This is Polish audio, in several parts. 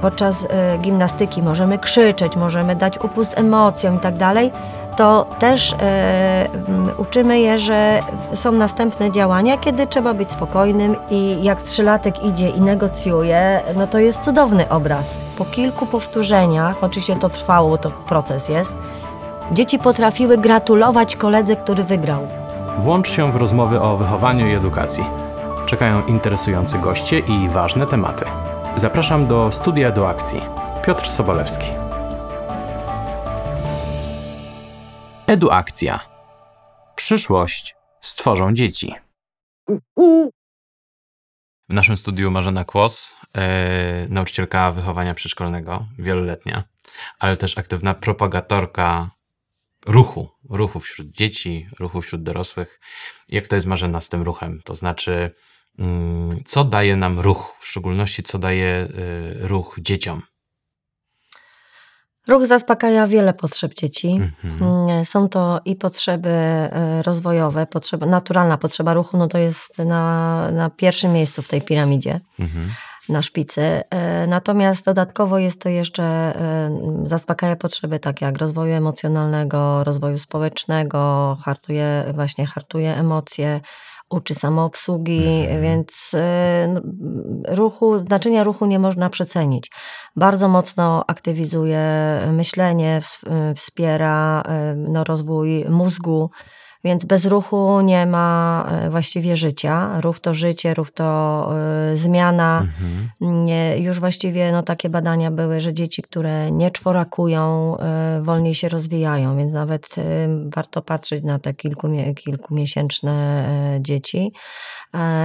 podczas e, gimnastyki możemy krzyczeć, możemy dać upust emocjom i tak dalej, to też e, uczymy je, że są następne działania, kiedy trzeba być spokojnym i jak trzylatek idzie i negocjuje, no to jest cudowny obraz. Po kilku powtórzeniach, oczywiście to trwało, to proces jest, dzieci potrafiły gratulować koledze, który wygrał. Włącz się w rozmowy o wychowaniu i edukacji. Czekają interesujący goście i ważne tematy. Zapraszam do studia do akcji. Piotr Sobolewski. Eduakcja. Przyszłość stworzą dzieci. W naszym studiu Marzena Kłos, e, nauczycielka wychowania przedszkolnego, wieloletnia, ale też aktywna propagatorka ruchu, ruchu wśród dzieci, ruchu wśród dorosłych. Jak to jest Marzena z tym ruchem? To znaczy, co daje nam ruch, w szczególności co daje y, ruch dzieciom? Ruch zaspokaja wiele potrzeb dzieci. Mhm. Mm, Są to i potrzeby e, rozwojowe, potrzeba, naturalna potrzeba ruchu, no to jest na, na pierwszym miejscu w tej piramidzie, Mhm. na szpicy. E, Natomiast dodatkowo jest to jeszcze, zaspokaja potrzeby takie jak rozwoju emocjonalnego, rozwoju społecznego, hartuje, właśnie hartuje emocje, uczy samoobsługi, Mhm. więc no, ruchu, znaczenia ruchu nie można przecenić. Bardzo mocno aktywizuje myślenie, y, wspiera y, no, rozwój mózgu, więc bez ruchu nie ma y, właściwie życia. Ruch to życie, ruch to y, zmiana. Mhm. Nie, już właściwie no, takie badania były, że dzieci, które nie czworakują, y, wolniej się rozwijają, więc nawet warto patrzeć na te kilkumie, kilkumiesięczne dzieci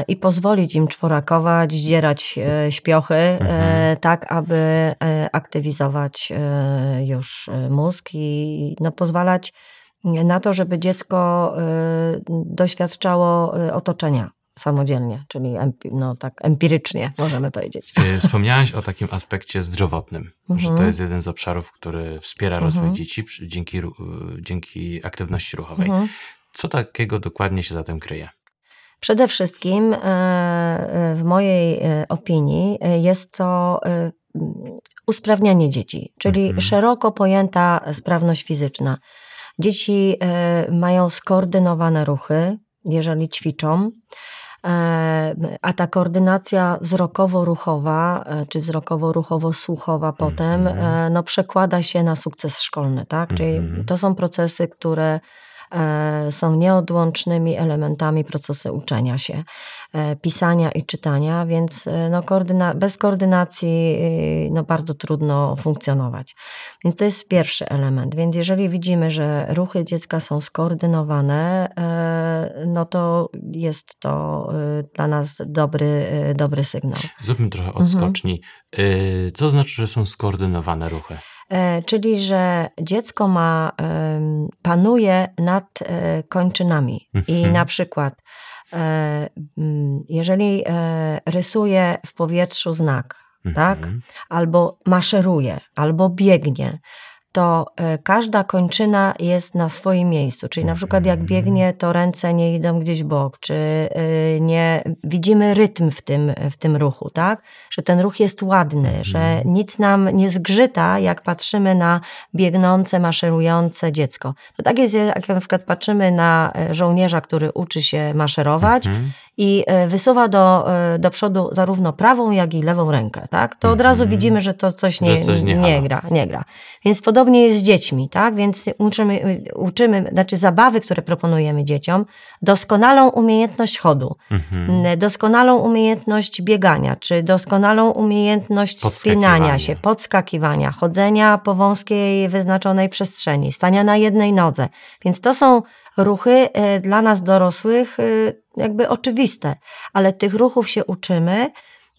i pozwolić im czworakować, zdzierać śpiochy, Mhm. tak aby aktywizować już mózg i no, pozwalać na to, żeby dziecko y, doświadczało y, otoczenia samodzielnie, czyli no, tak empirycznie, możemy powiedzieć. Y, Wspomniałaś o takim aspekcie zdrowotnym, że to Mhm. jest jeden z obszarów, który wspiera rozwój Mhm. dzieci dzięki, dzięki aktywności ruchowej. Mhm. Co takiego dokładnie się za tym kryje? Przede wszystkim, w mojej opinii, jest to usprawnianie dzieci, czyli Mhm. szeroko pojęta sprawność fizyczna. Dzieci e, mają skoordynowane ruchy, jeżeli ćwiczą. E, A ta koordynacja wzrokowo-ruchowa, e, czy wzrokowo-ruchowo-słuchowa potem, Mhm. no, przekłada się na sukces szkolny, tak? Czyli Mhm. to są procesy, które są nieodłącznymi elementami procesu uczenia się, e, pisania i czytania, więc e, no, koordyna- bez koordynacji no, bardzo trudno funkcjonować. Więc to jest pierwszy element. Więc jeżeli widzimy, że ruchy dziecka są skoordynowane, e, no to jest to dla nas dobry, dobry sygnał. Zróbmy trochę Mhm. odskoczni. Y, Co znaczy, że są skoordynowane ruchy? E, Czyli, że dziecko ma, panuje nad e, kończynami i Mhm. na przykład e, jeżeli rysuje w powietrzu znak, tak? Mhm. albo maszeruje, albo biegnie, to e, każda kończyna jest na swoim miejscu. Czyli na przykład jak Mhm. biegnie, to ręce nie idą gdzieś w bok, czy e, nie widzimy rytm w tym, w tym ruchu, tak? Że ten ruch jest ładny, Mhm. że nic nam nie zgrzyta, jak patrzymy na biegnące, maszerujące dziecko. To tak jest, jak na przykład patrzymy na e, żołnierza, który uczy się maszerować, Mhm. I e, wysuwa do, e, do przodu zarówno prawą, jak i lewą rękę, tak? To od razu Mhm. widzimy, że to coś nie, coś nie nie, gra, nie gra. Więc podobnie jest z dziećmi, tak? Więc uczymy, uczymy, znaczy zabawy, które proponujemy dzieciom, doskonalą umiejętność chodu, Mhm. doskonalą umiejętność biegania, czy doskonalą umiejętność Podskakiwania. spinania się, podskakiwania, chodzenia po wąskiej, wyznaczonej przestrzeni, stania na jednej nodze. Więc to są ruchy e, dla nas dorosłych e, jakby oczywiste, ale tych ruchów się uczymy,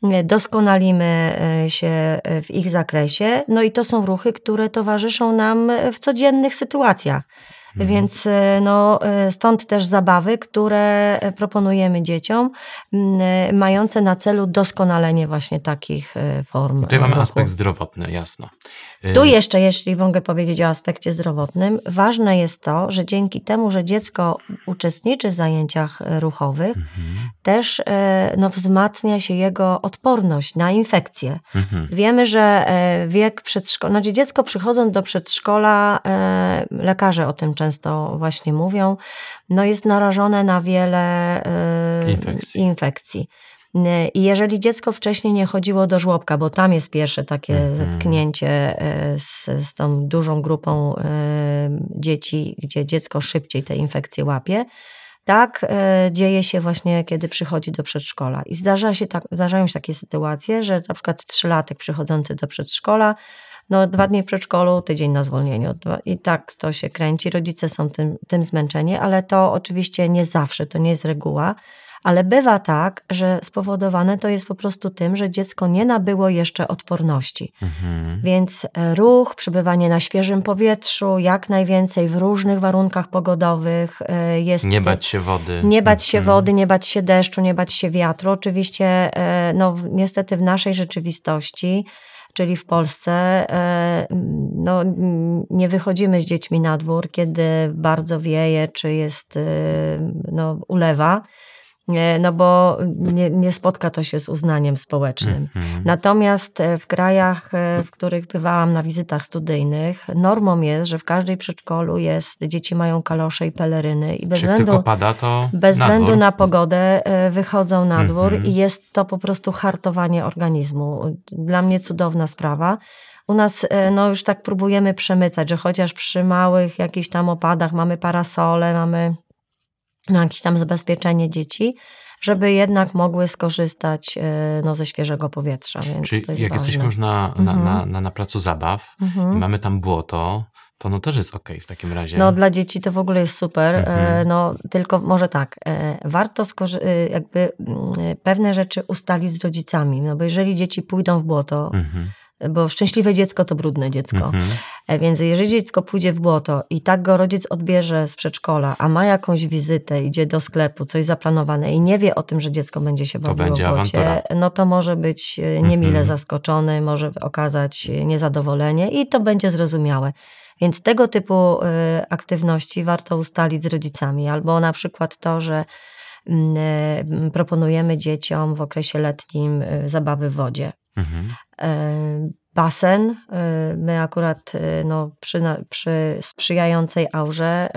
e, doskonalimy się w ich zakresie, no i to są ruchy, które towarzyszą nam w codziennych sytuacjach. Więc e, no, stąd też zabawy, które proponujemy dzieciom, mające na celu doskonalenie właśnie takich form Tutaj mamy ruchu. aspekt zdrowotny, jasno. Y, Tu jeszcze, jeśli mogę powiedzieć o aspekcie zdrowotnym, ważne jest to, że dzięki temu, że dziecko uczestniczy w zajęciach e, ruchowych, Mhm. też e, no, wzmacnia się jego odporność na infekcje. Mhm. Wiemy, że wiek przedszkolny, znaczy dziecko przychodząc do przedszkola, lekarze o tym często właśnie mówią, no jest narażone na wiele Infekcji. infekcji. N- I jeżeli dziecko wcześniej nie chodziło do żłobka, bo tam jest pierwsze takie Mhm. zetknięcie e, z, z tą dużą grupą e, dzieci, gdzie dziecko szybciej te infekcje łapie, tak e, dzieje się właśnie, kiedy przychodzi do przedszkola. I zdarza się tak, zdarzają się takie sytuacje, że na przykład trzylatek przychodzący do przedszkola, no dwa dni w przedszkolu, tydzień na zwolnieniu. I tak to się kręci. Rodzice są tym, tym zmęczeni, ale to oczywiście nie zawsze, to nie jest reguła. Ale bywa tak, że spowodowane to jest po prostu tym, że dziecko nie nabyło jeszcze odporności. Mhm. Więc e, ruch, przebywanie na świeżym powietrzu, jak najwięcej w różnych warunkach pogodowych e, jest. Nie bać się wody. Nie bać się Mhm. wody, nie bać się deszczu, nie bać się wiatru. Oczywiście, e, no, niestety w naszej rzeczywistości, czyli w Polsce, no, nie wychodzimy z dziećmi na dwór, kiedy bardzo wieje, czy jest, no, ulewa, no bo nie, nie spotka to się z uznaniem społecznym. Mhm. Natomiast e, w krajach, e, w których bywałam na wizytach studyjnych, normą jest, że w każdej przedszkolu jest, dzieci mają kalosze i peleryny i bez Czy względu, pada, to bez na względu dwór. na pogodę e, wychodzą na dwór Mhm. i jest to po prostu hartowanie organizmu. Dla mnie cudowna sprawa. U nas e, no, już tak próbujemy przemycać, że chociaż przy małych jakichś tam opadach mamy parasole, mamy no, jakieś tam zabezpieczenie dzieci, żeby jednak mogły skorzystać e, no, ze świeżego powietrza. Więc Czyli to jest jak ważne. jesteśmy już na, na, Mhm. na, na, na placu zabaw Mhm. i mamy tam błoto, to no też jest okej w takim razie. No dla dzieci to w ogóle jest super, Mhm. e, no tylko może tak, e, warto jakby mm, pewne rzeczy ustalić z rodzicami, no bo jeżeli dzieci pójdą w błoto, Mhm. Bo szczęśliwe dziecko to brudne dziecko, Mhm. E, więc jeżeli dziecko pójdzie w błoto i tak go rodzic odbierze z przedszkola, a ma jakąś wizytę, idzie do sklepu, coś zaplanowane i nie wie o tym, że dziecko będzie się bawiło będzie w błocie, awantura. no to może być e, niemile Mhm. zaskoczony, może okazać niezadowolenie i to będzie zrozumiałe. Więc tego typu e, aktywności warto ustalić z rodzicami, albo na przykład to, że proponujemy dzieciom w okresie letnim e, zabawy w wodzie. Mhm. E, Basen. e, My akurat no, przy, przy sprzyjającej aurze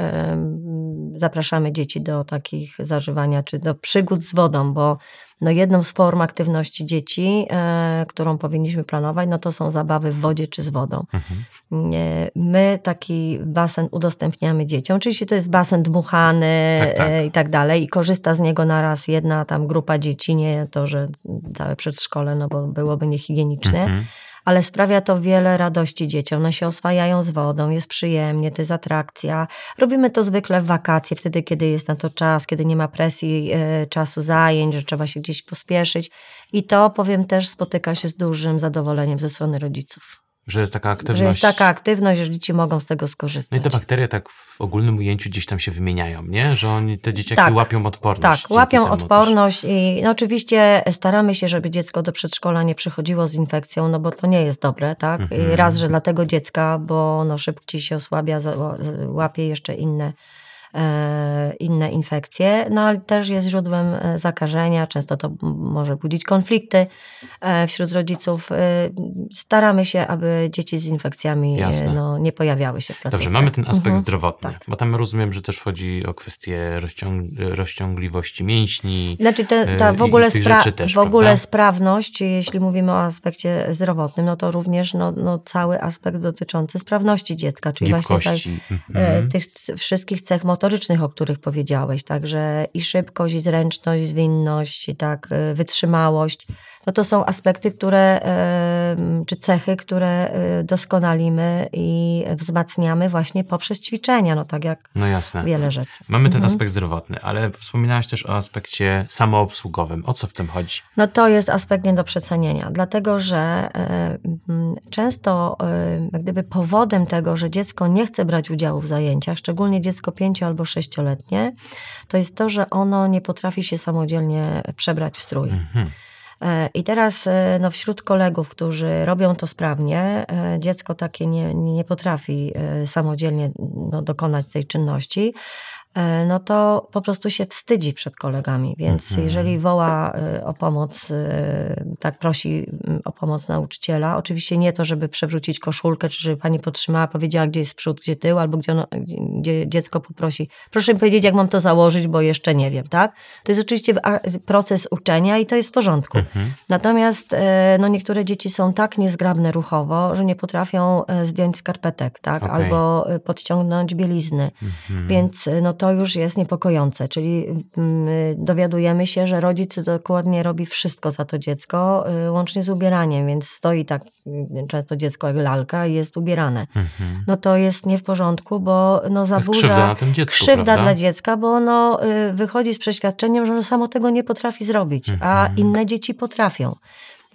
zapraszamy dzieci do takich zażywania, czy do przygód z wodą, bo no, jedną z form aktywności dzieci, e, którą powinniśmy planować, no to są zabawy w wodzie czy z wodą. Mhm. Nie, My taki basen udostępniamy dzieciom. Oczywiście to jest basen dmuchany Tak, tak. e, i tak dalej i korzysta z niego naraz jedna tam grupa dzieci, nie to, że całe przedszkole, no bo byłoby niehigieniczne, Mhm. Ale sprawia to wiele radości dzieciom. One się oswajają z wodą, jest przyjemnie, to jest atrakcja. Robimy to zwykle w wakacje, wtedy, kiedy jest na to czas, kiedy nie ma presji e, czasu zajęć, że trzeba się gdzieś pospieszyć. I to, powiem, też spotyka się z dużym zadowoleniem ze strony rodziców. Że jest taka aktywność. Że jest taka aktywność, że dzieci mogą z tego No skorzystać. i te bakterie tak w ogólnym ujęciu gdzieś tam się wymieniają, nie? Że oni, te dzieciaki Tak. łapią odporność. Tak, łapią temu też. odporność i no oczywiście staramy się, żeby dziecko do przedszkola nie przychodziło z infekcją, no bo to nie jest dobre, tak? Mhm. I raz, że dla tego dziecka, bo no szybciej się osłabia, łapie jeszcze inne, inne infekcje, no ale też jest źródłem e, zakażenia, często to może budzić konflikty e, wśród rodziców. E, Staramy się, aby dzieci z infekcjami e, no, nie pojawiały się w placówce. Dobrze, mamy ten aspekt Mhm. zdrowotny, Tak. bo tam rozumiem, że też chodzi o kwestię rozciąg rozciągliwości mięśni. Znaczy te, ta w ogóle, spra- też, w ogóle prawda? sprawność, jeśli mówimy o aspekcie zdrowotnym, no to również no, no, cały aspekt dotyczący sprawności dziecka, czyli właśnie tak, e, Mhm. tych wszystkich cech motorycznych, o których powiedziałeś, także i szybkość, i zręczność, zwinność, i tak, e, wytrzymałość. No to są aspekty, które, czy cechy, które doskonalimy i wzmacniamy właśnie poprzez ćwiczenia, no tak jak no jasne. wiele rzeczy. Mamy ten mhm. aspekt zdrowotny, ale wspominałaś też o aspekcie samoobsługowym. O co w tym chodzi? No to jest aspekt nie do przecenienia, dlatego że często jak gdyby powodem tego, że dziecko nie chce brać udziału w zajęciach, szczególnie dziecko pięcio albo sześcioletnie, to jest to, że ono nie potrafi się samodzielnie przebrać w strój. Mhm. E, I teraz e, no, wśród kolegów, którzy robią to sprawnie, e, dziecko takie nie, nie potrafi samodzielnie no, dokonać tej czynności, no to po prostu się wstydzi przed kolegami. Więc mhm. jeżeli woła e, o pomoc, e, tak prosi mm, o pomoc nauczyciela, oczywiście nie to, żeby przewrócić koszulkę, czy żeby pani podtrzymała, powiedziała, gdzie jest przód, gdzie tył, albo gdzie, ono, gdzie dziecko poprosi, proszę mi powiedzieć, jak mam to założyć, bo jeszcze nie wiem, tak? To jest oczywiście proces uczenia i to jest w porządku. Mhm. Natomiast no, niektóre dzieci są tak niezgrabne ruchowo, że nie potrafią zdjąć skarpetek, tak? Okay. Albo podciągnąć bielizny. Mhm. Więc no to to już jest niepokojące, czyli mm, dowiadujemy się, że rodzic dokładnie robi wszystko za to dziecko, y, łącznie z ubieraniem, więc stoi tak y, często dziecko jak lalka i jest ubierane. Mhm. No to jest nie w porządku, bo no zaburza krzywda, dziecku, krzywda dla dziecka, bo ono y, wychodzi z przeświadczeniem, że ono samo tego nie potrafi zrobić, mhm. a inne dzieci potrafią.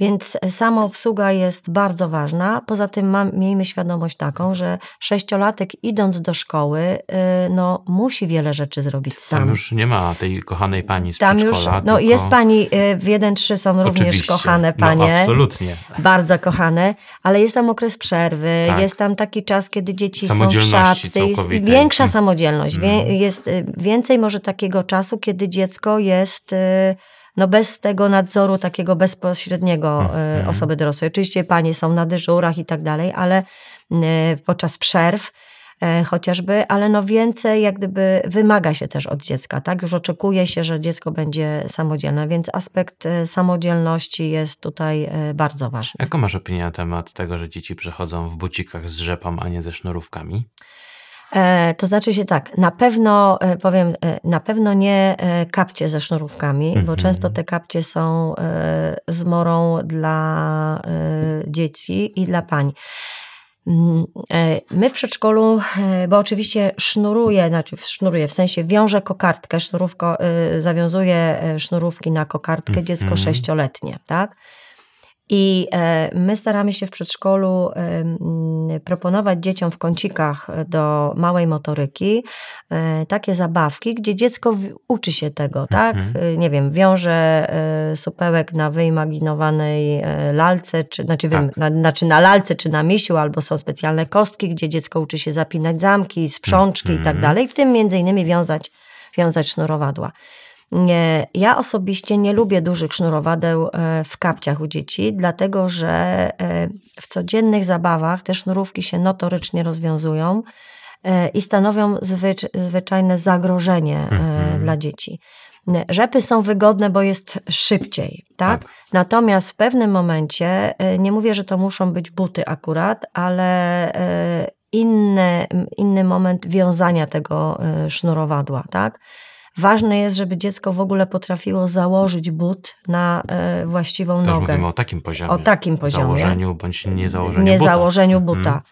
Więc sama obsługa jest bardzo ważna. Poza tym mam, miejmy świadomość taką, że sześciolatek idąc do szkoły, y, no, musi wiele rzeczy zrobić sam. Tam już nie ma tej kochanej pani z Tam już, no tylko... jest pani, y, w 1-3 są również Oczywiście. kochane no, panie. No, absolutnie. Bardzo kochane, ale jest tam okres przerwy, tak. jest tam taki czas, kiedy dzieci są w szatce, jest większa samodzielność, mm. jest y, więcej może takiego czasu, kiedy dziecko jest no bez tego nadzoru takiego bezpośredniego mm. osoby dorosłej. Oczywiście panie są na dyżurach i tak dalej, ale e, podczas przerw e, chociażby, ale no więcej jak gdyby wymaga się też od dziecka, tak? Już oczekuje się, że dziecko będzie samodzielne, więc aspekt samodzielności jest tutaj bardzo ważny. Jaką masz opinię na temat tego, że dzieci przychodzą w bucikach z rzepą, a nie ze sznurówkami? E, to znaczy się tak, na pewno e, powiem, e, na pewno nie kapcie ze sznurówkami, bo mhm. często te kapcie są zmorą dla dzieci i dla pań. Mm, my w przedszkolu, bo oczywiście sznuruję, znaczy sznuruję, w sensie wiążę kokardkę, sznurówko, zawiązuję sznurówki na kokardkę dziecko mhm. sześcioletnie, tak? I e, my staramy się w przedszkolu proponować dzieciom w kącikach do małej motoryki e, takie zabawki, gdzie dziecko uczy się tego, tak? Mhm. E, nie wiem, wiąże supełek na wyimaginowanej lalce, czy, znaczy, tak. na, znaczy na lalce, czy na misiu, albo są specjalne kostki, gdzie dziecko uczy się zapinać zamki, sprzączki mhm. i tak mhm. dalej, w tym między innymi wiązać, wiązać sznurowadła. Ja osobiście nie lubię dużych sznurowadeł e, w kapciach u dzieci, dlatego że e, w codziennych zabawach te sznurówki się notorycznie rozwiązują e, i stanowią zwyczajne zagrożenie mhm. dla dzieci. Rzepy są wygodne, bo jest szybciej, tak? tak? Natomiast w pewnym momencie, nie mówię, że to muszą być buty akurat, ale inny, inny moment wiązania tego sznurowadła, tak? Ważne jest, żeby dziecko w ogóle potrafiło założyć but na e, właściwą Też nogę. mówimy o takim poziomie. O takim poziomie. Założeniu bądź nie założeniu nie buta. założeniu mhm. buta.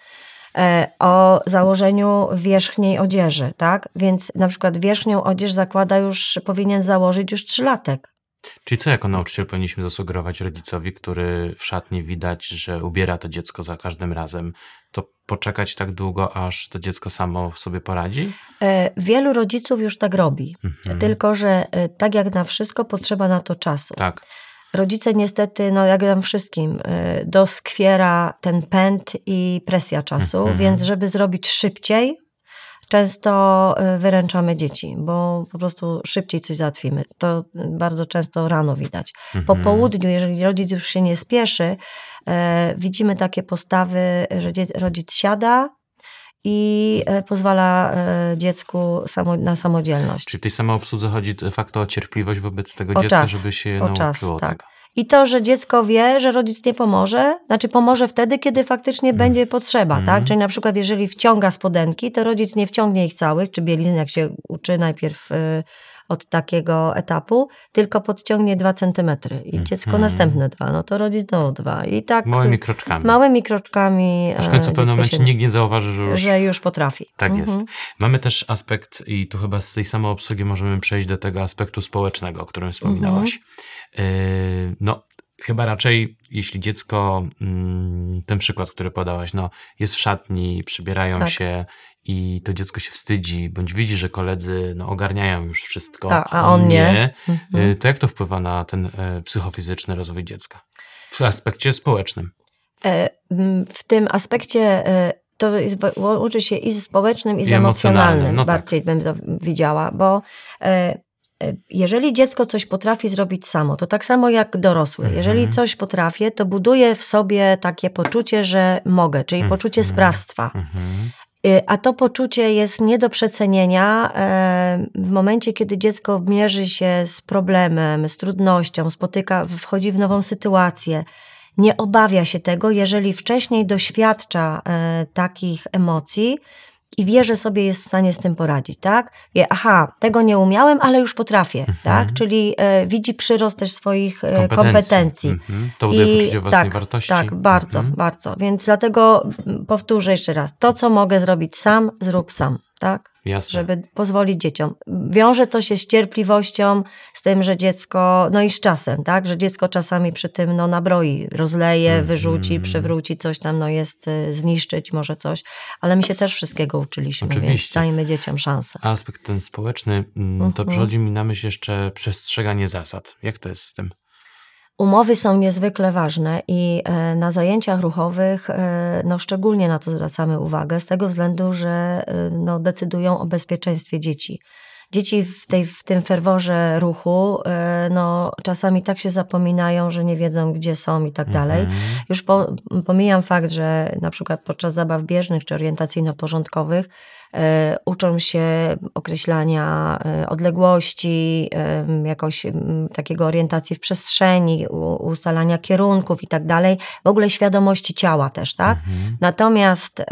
E, o założeniu wierzchniej odzieży, tak? Więc na przykład wierzchnią odzież zakłada już, powinien założyć już trzylatek. Czyli co jako nauczyciel powinniśmy zasugerować rodzicowi, który w szatni widać, że ubiera to dziecko za każdym razem? To poczekać tak długo, aż to dziecko samo sobie poradzi? E, wielu rodziców już tak robi. Mhm. Tylko, że e, tak jak na wszystko, potrzeba na to czasu. Tak. Rodzice niestety, no jak nam wszystkim, e, doskwiera ten pęd i presja czasu, mhm. więc żeby zrobić szybciej, często y, wyręczamy dzieci, bo po prostu szybciej coś załatwimy. To bardzo często rano widać. Mhm. Po południu, jeżeli rodzic już się nie spieszy, e, widzimy takie postawy, że rodzic siada, i e, pozwala e, dziecku samo, na samodzielność. Czyli tej samoobsłudze chodzi de facto o cierpliwość wobec tego o dziecka, czas, żeby się nauczyło. Czas, tak. tak. I to, że dziecko wie, że rodzic nie pomoże, znaczy pomoże wtedy, kiedy faktycznie mm. będzie potrzeba, mm. tak? Czyli na przykład jeżeli wciąga spodenki, to rodzic nie wciągnie ich całych, czy bielizny, jak się uczy najpierw y, od takiego etapu, tylko podciągnie dwa centymetry i dziecko Mhm. następne dwa, no to rodzi znowu dwa. I tak Małymi kroczkami. małymi kroczkami Aż w końcu w e, pewnym dziecko momencie się- nikt nie zauważy, że już że już potrafi. Tak jest. Mhm. Mamy też aspekt, i tu chyba z tej samej obsługi możemy przejść do tego aspektu społecznego, o którym wspominałaś. Mhm. Yy, no, chyba raczej, jeśli dziecko, mm, ten przykład, który podałaś, no, jest w szatni, przybierają Tak. się i to dziecko się wstydzi, bądź widzi, że koledzy no, ogarniają już wszystko, Tak, a on nie. Mhm. yy, to jak to wpływa na ten e, psychofizyczny rozwój dziecka? W aspekcie społecznym. E, W tym aspekcie e, to łączy się i z społecznym, i z I emocjonalnym, emocjonalnym. no tak. bardziej bym to widziała, bo jeżeli dziecko coś potrafi zrobić samo, to tak samo jak dorosły. Mhm. Jeżeli coś potrafię, to buduje w sobie takie poczucie, że mogę, czyli poczucie Mhm. sprawstwa. Mhm. Y, A to poczucie jest nie do przecenienia e, w momencie, kiedy dziecko mierzy się z problemem, z trudnością, spotyka, wchodzi w nową sytuację. Nie obawia się tego, jeżeli wcześniej doświadcza e, takich emocji i wie, że sobie jest w stanie z tym poradzić, tak? Wie, aha, tego nie umiałem, ale już potrafię, tak? Czyli e, widzi przyrost też swoich e, kompetencji. Mhm. To buduje poczucie własnej tak, wartości. Tak, bardzo, Mhm. bardzo. Więc dlatego powtórzę jeszcze raz. To, co mogę zrobić sam, zrób sam, tak? Jasne. Żeby pozwolić dzieciom. Wiąże to się z cierpliwością, z tym, że dziecko, no i z czasem, tak? Że dziecko czasami przy tym no, nabroi, rozleje, Mhm. wyrzuci, przewróci, coś tam, no jest, y, zniszczyć może coś. Ale my się też wszystkiego uczyliśmy, więc Oczywiście. dajmy dzieciom szansę. A aspekt ten społeczny, mm, to Mhm. przychodzi mi na myśl jeszcze przestrzeganie zasad. Jak to jest z tym? Umowy są niezwykle ważne i e, na zajęciach ruchowych e, no, szczególnie na to zwracamy uwagę, z tego względu, że e, no, decydują o bezpieczeństwie dzieci. Dzieci w, tej, w tym ferworze ruchu no, czasami tak się zapominają, że nie wiedzą, gdzie są i tak dalej. Mhm. Już po, pomijam fakt, że na przykład podczas zabaw bieżnych czy orientacyjno-porządkowych uczą się określania e, odległości, e, jakoś takiego orientacji w przestrzeni, ustalania kierunków i tak dalej, w ogóle świadomości ciała też, tak? Mhm. Natomiast e,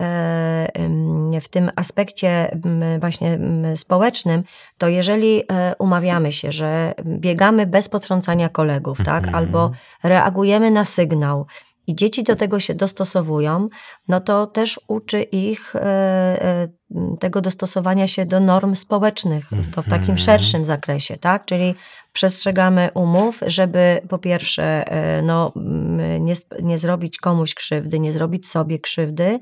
w tym aspekcie właśnie społecznym, to jeżeli e, umawiamy się, że biegamy bez potrącania kolegów, tak? Mhm. Albo reagujemy na sygnał i dzieci do tego się dostosowują, no to też uczy ich e, e, tego dostosowania się do norm społecznych, to w takim Mhm. szerszym zakresie, tak? Czyli przestrzegamy umów, żeby po pierwsze e, no, m, nie, nie zrobić komuś krzywdy, nie zrobić sobie krzywdy,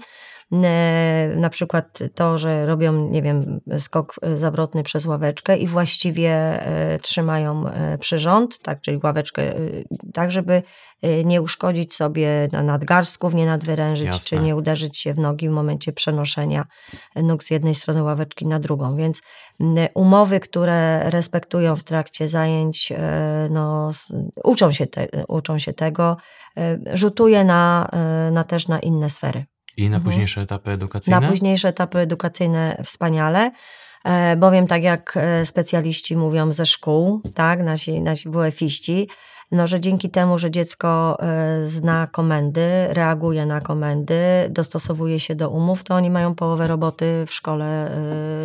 na przykład to, że robią, nie wiem, skok zawrotny przez ławeczkę i właściwie e, trzymają e, przyrząd, tak, czyli ławeczkę, tak, żeby nie uszkodzić sobie na nadgarstków, nie nadwyrężyć, Jasne. czy nie uderzyć się w nogi w momencie przenoszenia nóg z jednej strony ławeczki na drugą. Więc umowy, które respektują w trakcie zajęć, no, uczą się, te, uczą się tego, rzutuje na, na też na inne sfery. I na Mhm. późniejsze etapy edukacyjne? Na późniejsze etapy edukacyjne wspaniale, e, bowiem tak jak e, specjaliści mówią ze szkół, tak, nasi, nasi WF-iści, no, że dzięki temu, że dziecko e, zna komendy, reaguje na komendy, dostosowuje się do umów, to oni mają połowę roboty w szkole e,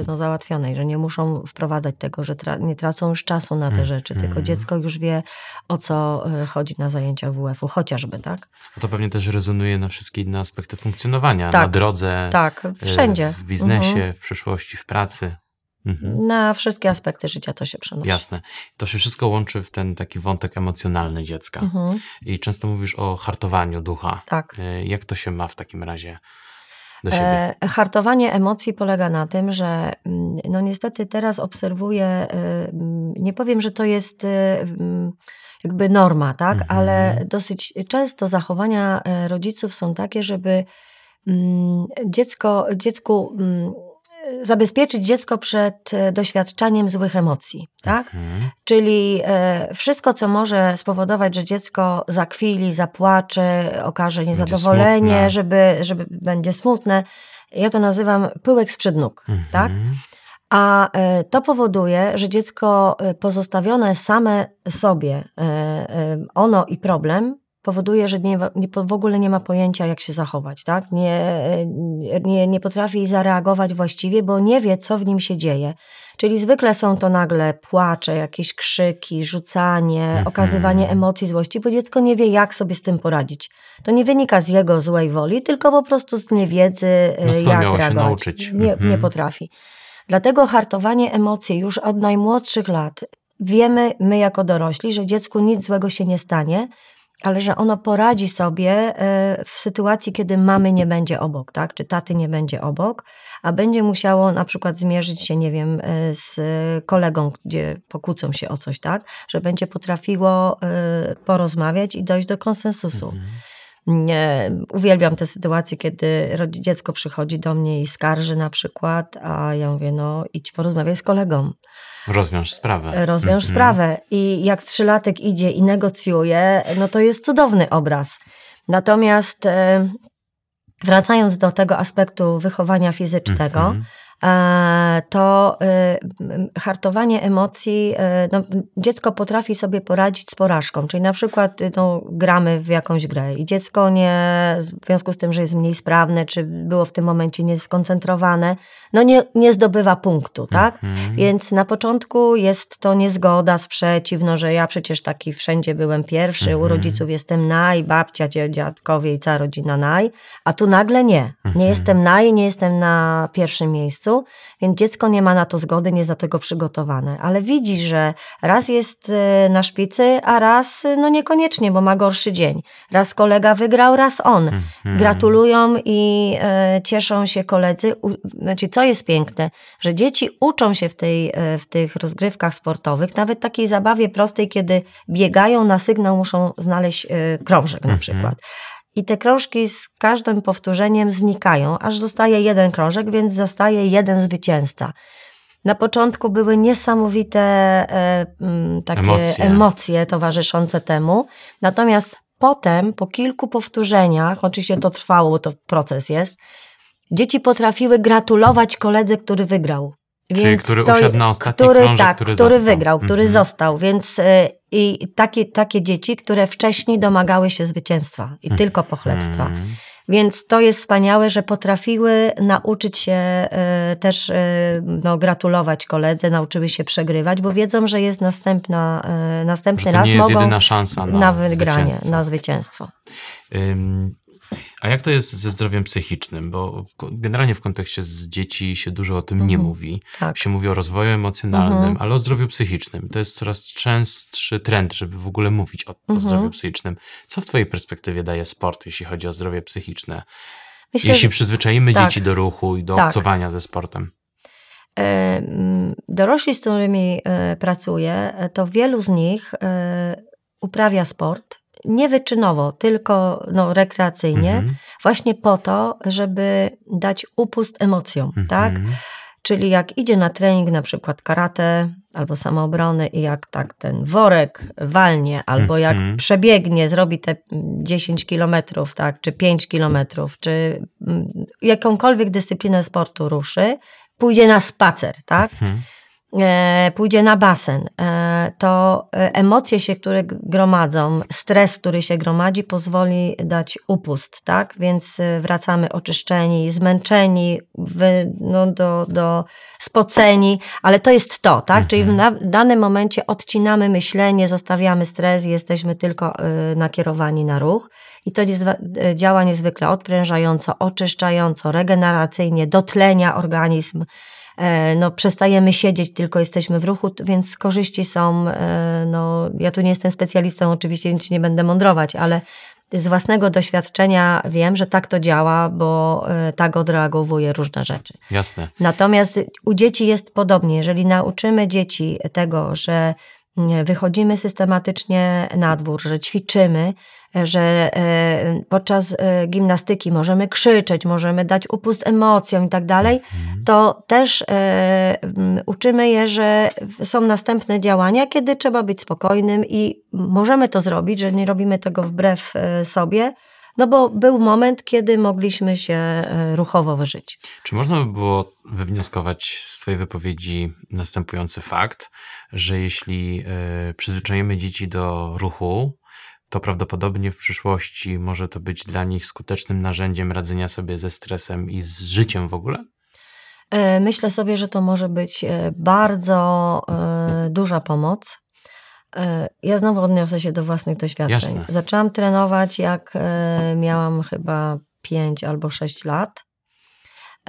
no, załatwionej, że nie muszą wprowadzać tego, że tra- nie tracą już czasu na te rzeczy, tylko Mhm. dziecko już wie, o co e, chodzi na zajęciach WF-u, chociażby, tak? A to pewnie też rezonuje na wszystkie inne aspekty funkcjonowania, na Tak. drodze, Tak, wszędzie. w biznesie, Mhm. w przyszłości, w pracy. Mhm. Na wszystkie aspekty życia to się przenosi. Jasne. To się wszystko łączy w ten taki wątek emocjonalny dziecka. Mhm, I często mówisz o hartowaniu ducha. tak. E, Jak to się ma w takim razie do siebie? E, hartowanie emocji polega na tym, że mm, no niestety teraz obserwuję, e, mm, nie powiem, że to jest e, mm, jakby norma, tak, Mhm. ale dosyć często zachowania rodziców są takie, żeby dziecko, dziecku zabezpieczyć dziecko przed e, doświadczaniem złych emocji, tak? Mhm. Czyli e, wszystko, co może spowodować, że dziecko zakwili, zapłacze, okaże niezadowolenie, żeby, żeby będzie smutne. Ja to nazywam pyłek sprzed nóg, tak? Mhm. A e, to powoduje, że dziecko pozostawione same sobie, ono i problem, powoduje, że nie, nie, w ogóle nie ma pojęcia, jak się zachować, tak? Nie, nie, nie potrafi zareagować właściwie, bo nie wie, co w nim się dzieje. Czyli zwykle są to nagle płacze, jakieś krzyki, rzucanie, mhm. okazywanie emocji złości, bo dziecko nie wie, jak sobie z tym poradzić. To nie wynika z jego złej woli, tylko po prostu z niewiedzy, no, jak reagować. Się nauczyć. Nie, mhm. nie potrafi. Dlatego hartowanie emocji już od najmłodszych lat wiemy my jako dorośli, że dziecku nic złego się nie stanie, ale że ono poradzi sobie e, w sytuacji, kiedy mamy nie będzie obok, tak? Czy taty nie będzie obok, a będzie musiało na przykład zmierzyć się, nie wiem, e, z kolegą, gdzie pokłócą się o coś, tak? Że będzie potrafiło e, porozmawiać i dojść do konsensusu. Mhm. Uwielbiam te sytuacje, kiedy dziecko przychodzi do mnie i skarży na przykład, a ja mówię, no idź porozmawiaj z kolegą. Rozwiąż sprawę. Rozwiąż mm-hmm. sprawę. I jak trzylatek idzie i negocjuje, no to jest cudowny obraz. Natomiast e, wracając do tego aspektu wychowania fizycznego, mm-hmm. To y, hartowanie emocji, y, no, dziecko potrafi sobie poradzić z porażką, czyli na przykład y, no, gramy w jakąś grę i dziecko nie, w związku z tym, że jest mniej sprawne, czy było w tym momencie nieskoncentrowane, no nie, nie zdobywa punktu, tak? Mhm. Więc na początku jest to niezgoda, sprzeciw, no, że ja przecież taki wszędzie byłem pierwszy, mhm. u rodziców jestem naj, babcia, dziadkowie i cała rodzina naj, a tu nagle nie. Nie mhm. jestem naj, nie jestem na pierwszym miejscu, więc dziecko nie ma na to zgody, nie jest do tego przygotowane. Ale widzi, że raz jest y, na szpicy, a raz y, no niekoniecznie, bo ma gorszy dzień. Raz kolega wygrał, raz on. Mhm. Gratulują i e, cieszą się koledzy. Znaczy, co jest piękne, że dzieci uczą się w, tej, w tych rozgrywkach sportowych, nawet takiej zabawie prostej, kiedy biegają na sygnał, muszą znaleźć e, krążek na mhm. I te krążki z każdym powtórzeniem znikają, aż zostaje jeden krążek, więc zostaje jeden zwycięzca. Na początku były niesamowite e, takie emocje. emocje towarzyszące temu, natomiast potem, po kilku powtórzeniach, oczywiście to trwało, bo to proces jest, dzieci potrafiły gratulować koledze, który wygrał. Czyli więc który to, usiadł na ostatni który, krążek, tak, który, który wygrał, który mhm. został. Więc y, i takie, takie dzieci, które wcześniej domagały się zwycięstwa i mhm. tylko pochlebstwa. Więc to jest wspaniałe, że potrafiły nauczyć się y, też y, no, gratulować koledze, nauczyły się przegrywać, bo wiedzą, że jest następna, y, następny że to raz nie jest mogą jedyna szansa na, na wygranie, na zwycięstwo. A jak to jest ze zdrowiem psychicznym? Bo w, generalnie w kontekście z dzieci się dużo o tym mhm. nie mówi. Tak. Się mówi o rozwoju emocjonalnym, mhm. ale o zdrowiu psychicznym. To jest coraz częstszy trend, żeby w ogóle mówić o, mhm. o zdrowiu psychicznym. Co w Twojej perspektywie daje sport, jeśli chodzi o zdrowie psychiczne? Myślę, jeśli przyzwyczaimy tak. dzieci do ruchu i do tak. obcowania ze sportem. E, dorośli, z którymi e, pracuję, e, to wielu z nich uprawia sport nie wyczynowo, tylko no, rekreacyjnie, mhm. właśnie po to, żeby dać upust emocjom, mhm. tak? Czyli jak idzie na trening, na przykład karate albo samoobrony i jak tak ten worek walnie, albo jak mhm. przebiegnie, zrobi te 10 kilometrów, tak, czy 5 kilometrów, czy mm, jakąkolwiek dyscyplinę sportu ruszy, pójdzie na spacer, tak? Mhm pójdzie na basen, e, to e, emocje się, które gromadzą, stres, który się gromadzi, pozwoli dać upust, tak? Więc wracamy oczyszczeni, zmęczeni, wy, no, do, do spoceni, ale to jest to, tak? Mhm. Czyli w, na, w danym momencie odcinamy myślenie, zostawiamy stres jesteśmy tylko nakierowani na ruch. I to działa niezwykle odprężająco, oczyszczająco, regeneracyjnie, dotlenia organizm, E, no, przestajemy siedzieć, tylko jesteśmy w ruchu, więc korzyści są, e, no, ja tu nie jestem specjalistą oczywiście, więc nie będę mądrować, ale z własnego doświadczenia wiem, że tak to działa, bo e, tak odreagowuje różne rzeczy. Jasne. Natomiast u dzieci jest podobnie. Jeżeli nauczymy dzieci tego, że wychodzimy systematycznie na dwór, że ćwiczymy, że e, podczas e, gimnastyki możemy krzyczeć, możemy dać upust emocjom i tak dalej, mhm. to też e, uczymy je, że są następne działania, kiedy trzeba być spokojnym i możemy to zrobić, że nie robimy tego wbrew sobie, no bo był moment, kiedy mogliśmy się ruchowo wyżyć. Czy można by było wywnioskować z Twojej wypowiedzi następujący fakt, że jeśli przyzwyczajemy dzieci do ruchu, to prawdopodobnie w przyszłości może to być dla nich skutecznym narzędziem radzenia sobie ze stresem i z życiem w ogóle? E, myślę sobie, że to może być e, bardzo e, duża pomoc. Ja znowu odniosę się do własnych doświadczeń. Jasne. Zaczęłam trenować, jak miałam chyba 5 albo 6 lat.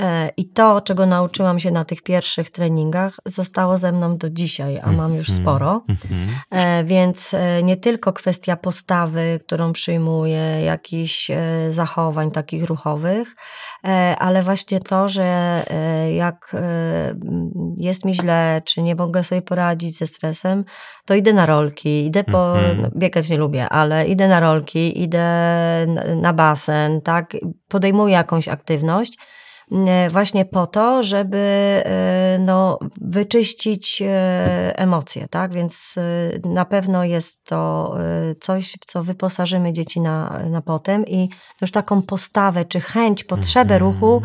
E, I to, czego nauczyłam się na tych pierwszych treningach, zostało ze mną do dzisiaj, a mam już mhm. sporo. Mm-hmm. Więc e, nie tylko kwestia postawy, którą przyjmuję, jakichś zachowań takich ruchowych, ale właśnie to, że jak jest mi źle, czy nie mogę sobie poradzić ze stresem, to idę na rolki, idę po, mm-hmm. no, biegać nie lubię, ale idę na rolki, idę na basen, tak, podejmuję jakąś aktywność E, właśnie po to, żeby e, no, wyczyścić e, emocje, tak? Więc na pewno jest to coś, w co wyposażymy dzieci na, na potem i już taką postawę, czy chęć, potrzebę mm -hmm. ruchu,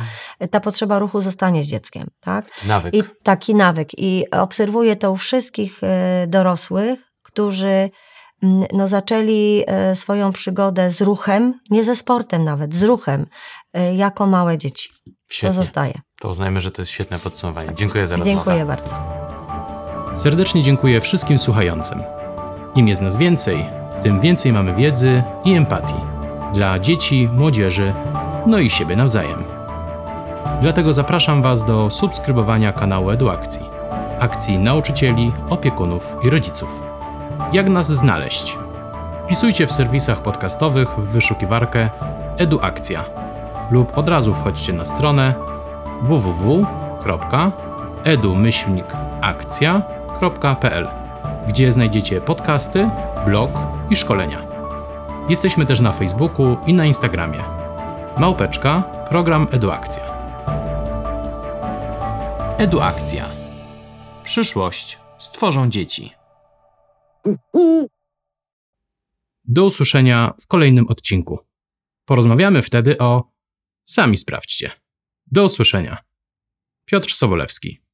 ta potrzeba ruchu zostanie z dzieckiem, tak? Nawyk. I taki nawyk. I obserwuję to u wszystkich dorosłych, którzy no, zaczęli swoją przygodę z ruchem, nie ze sportem nawet, z ruchem, jako małe dzieci. Świetnie. To zostaje. To uznajmy, że to jest świetne podsumowanie. Dziękuję za rozmowę. Dziękuję bardzo. Serdecznie dziękuję wszystkim słuchającym. Im jest nas więcej, tym więcej mamy wiedzy i empatii dla dzieci, młodzieży, no i siebie nawzajem. Dlatego zapraszam Was do subskrybowania kanału Eduakcji, akcji nauczycieli, opiekunów i rodziców. Jak nas znaleźć? Wpisujcie w serwisach podcastowych w wyszukiwarkę Eduakcja lub od razu wchodźcie na stronę www.edu-akcja.pl, gdzie znajdziecie podcasty, blog i szkolenia. Jesteśmy też na Facebooku i na Instagramie. Małpeczka, program Eduakcja. Eduakcja. Przyszłość stworzą dzieci. Do usłyszenia w kolejnym odcinku. Porozmawiamy wtedy o Sami sprawdźcie. Do usłyszenia. Piotr Sobolewski.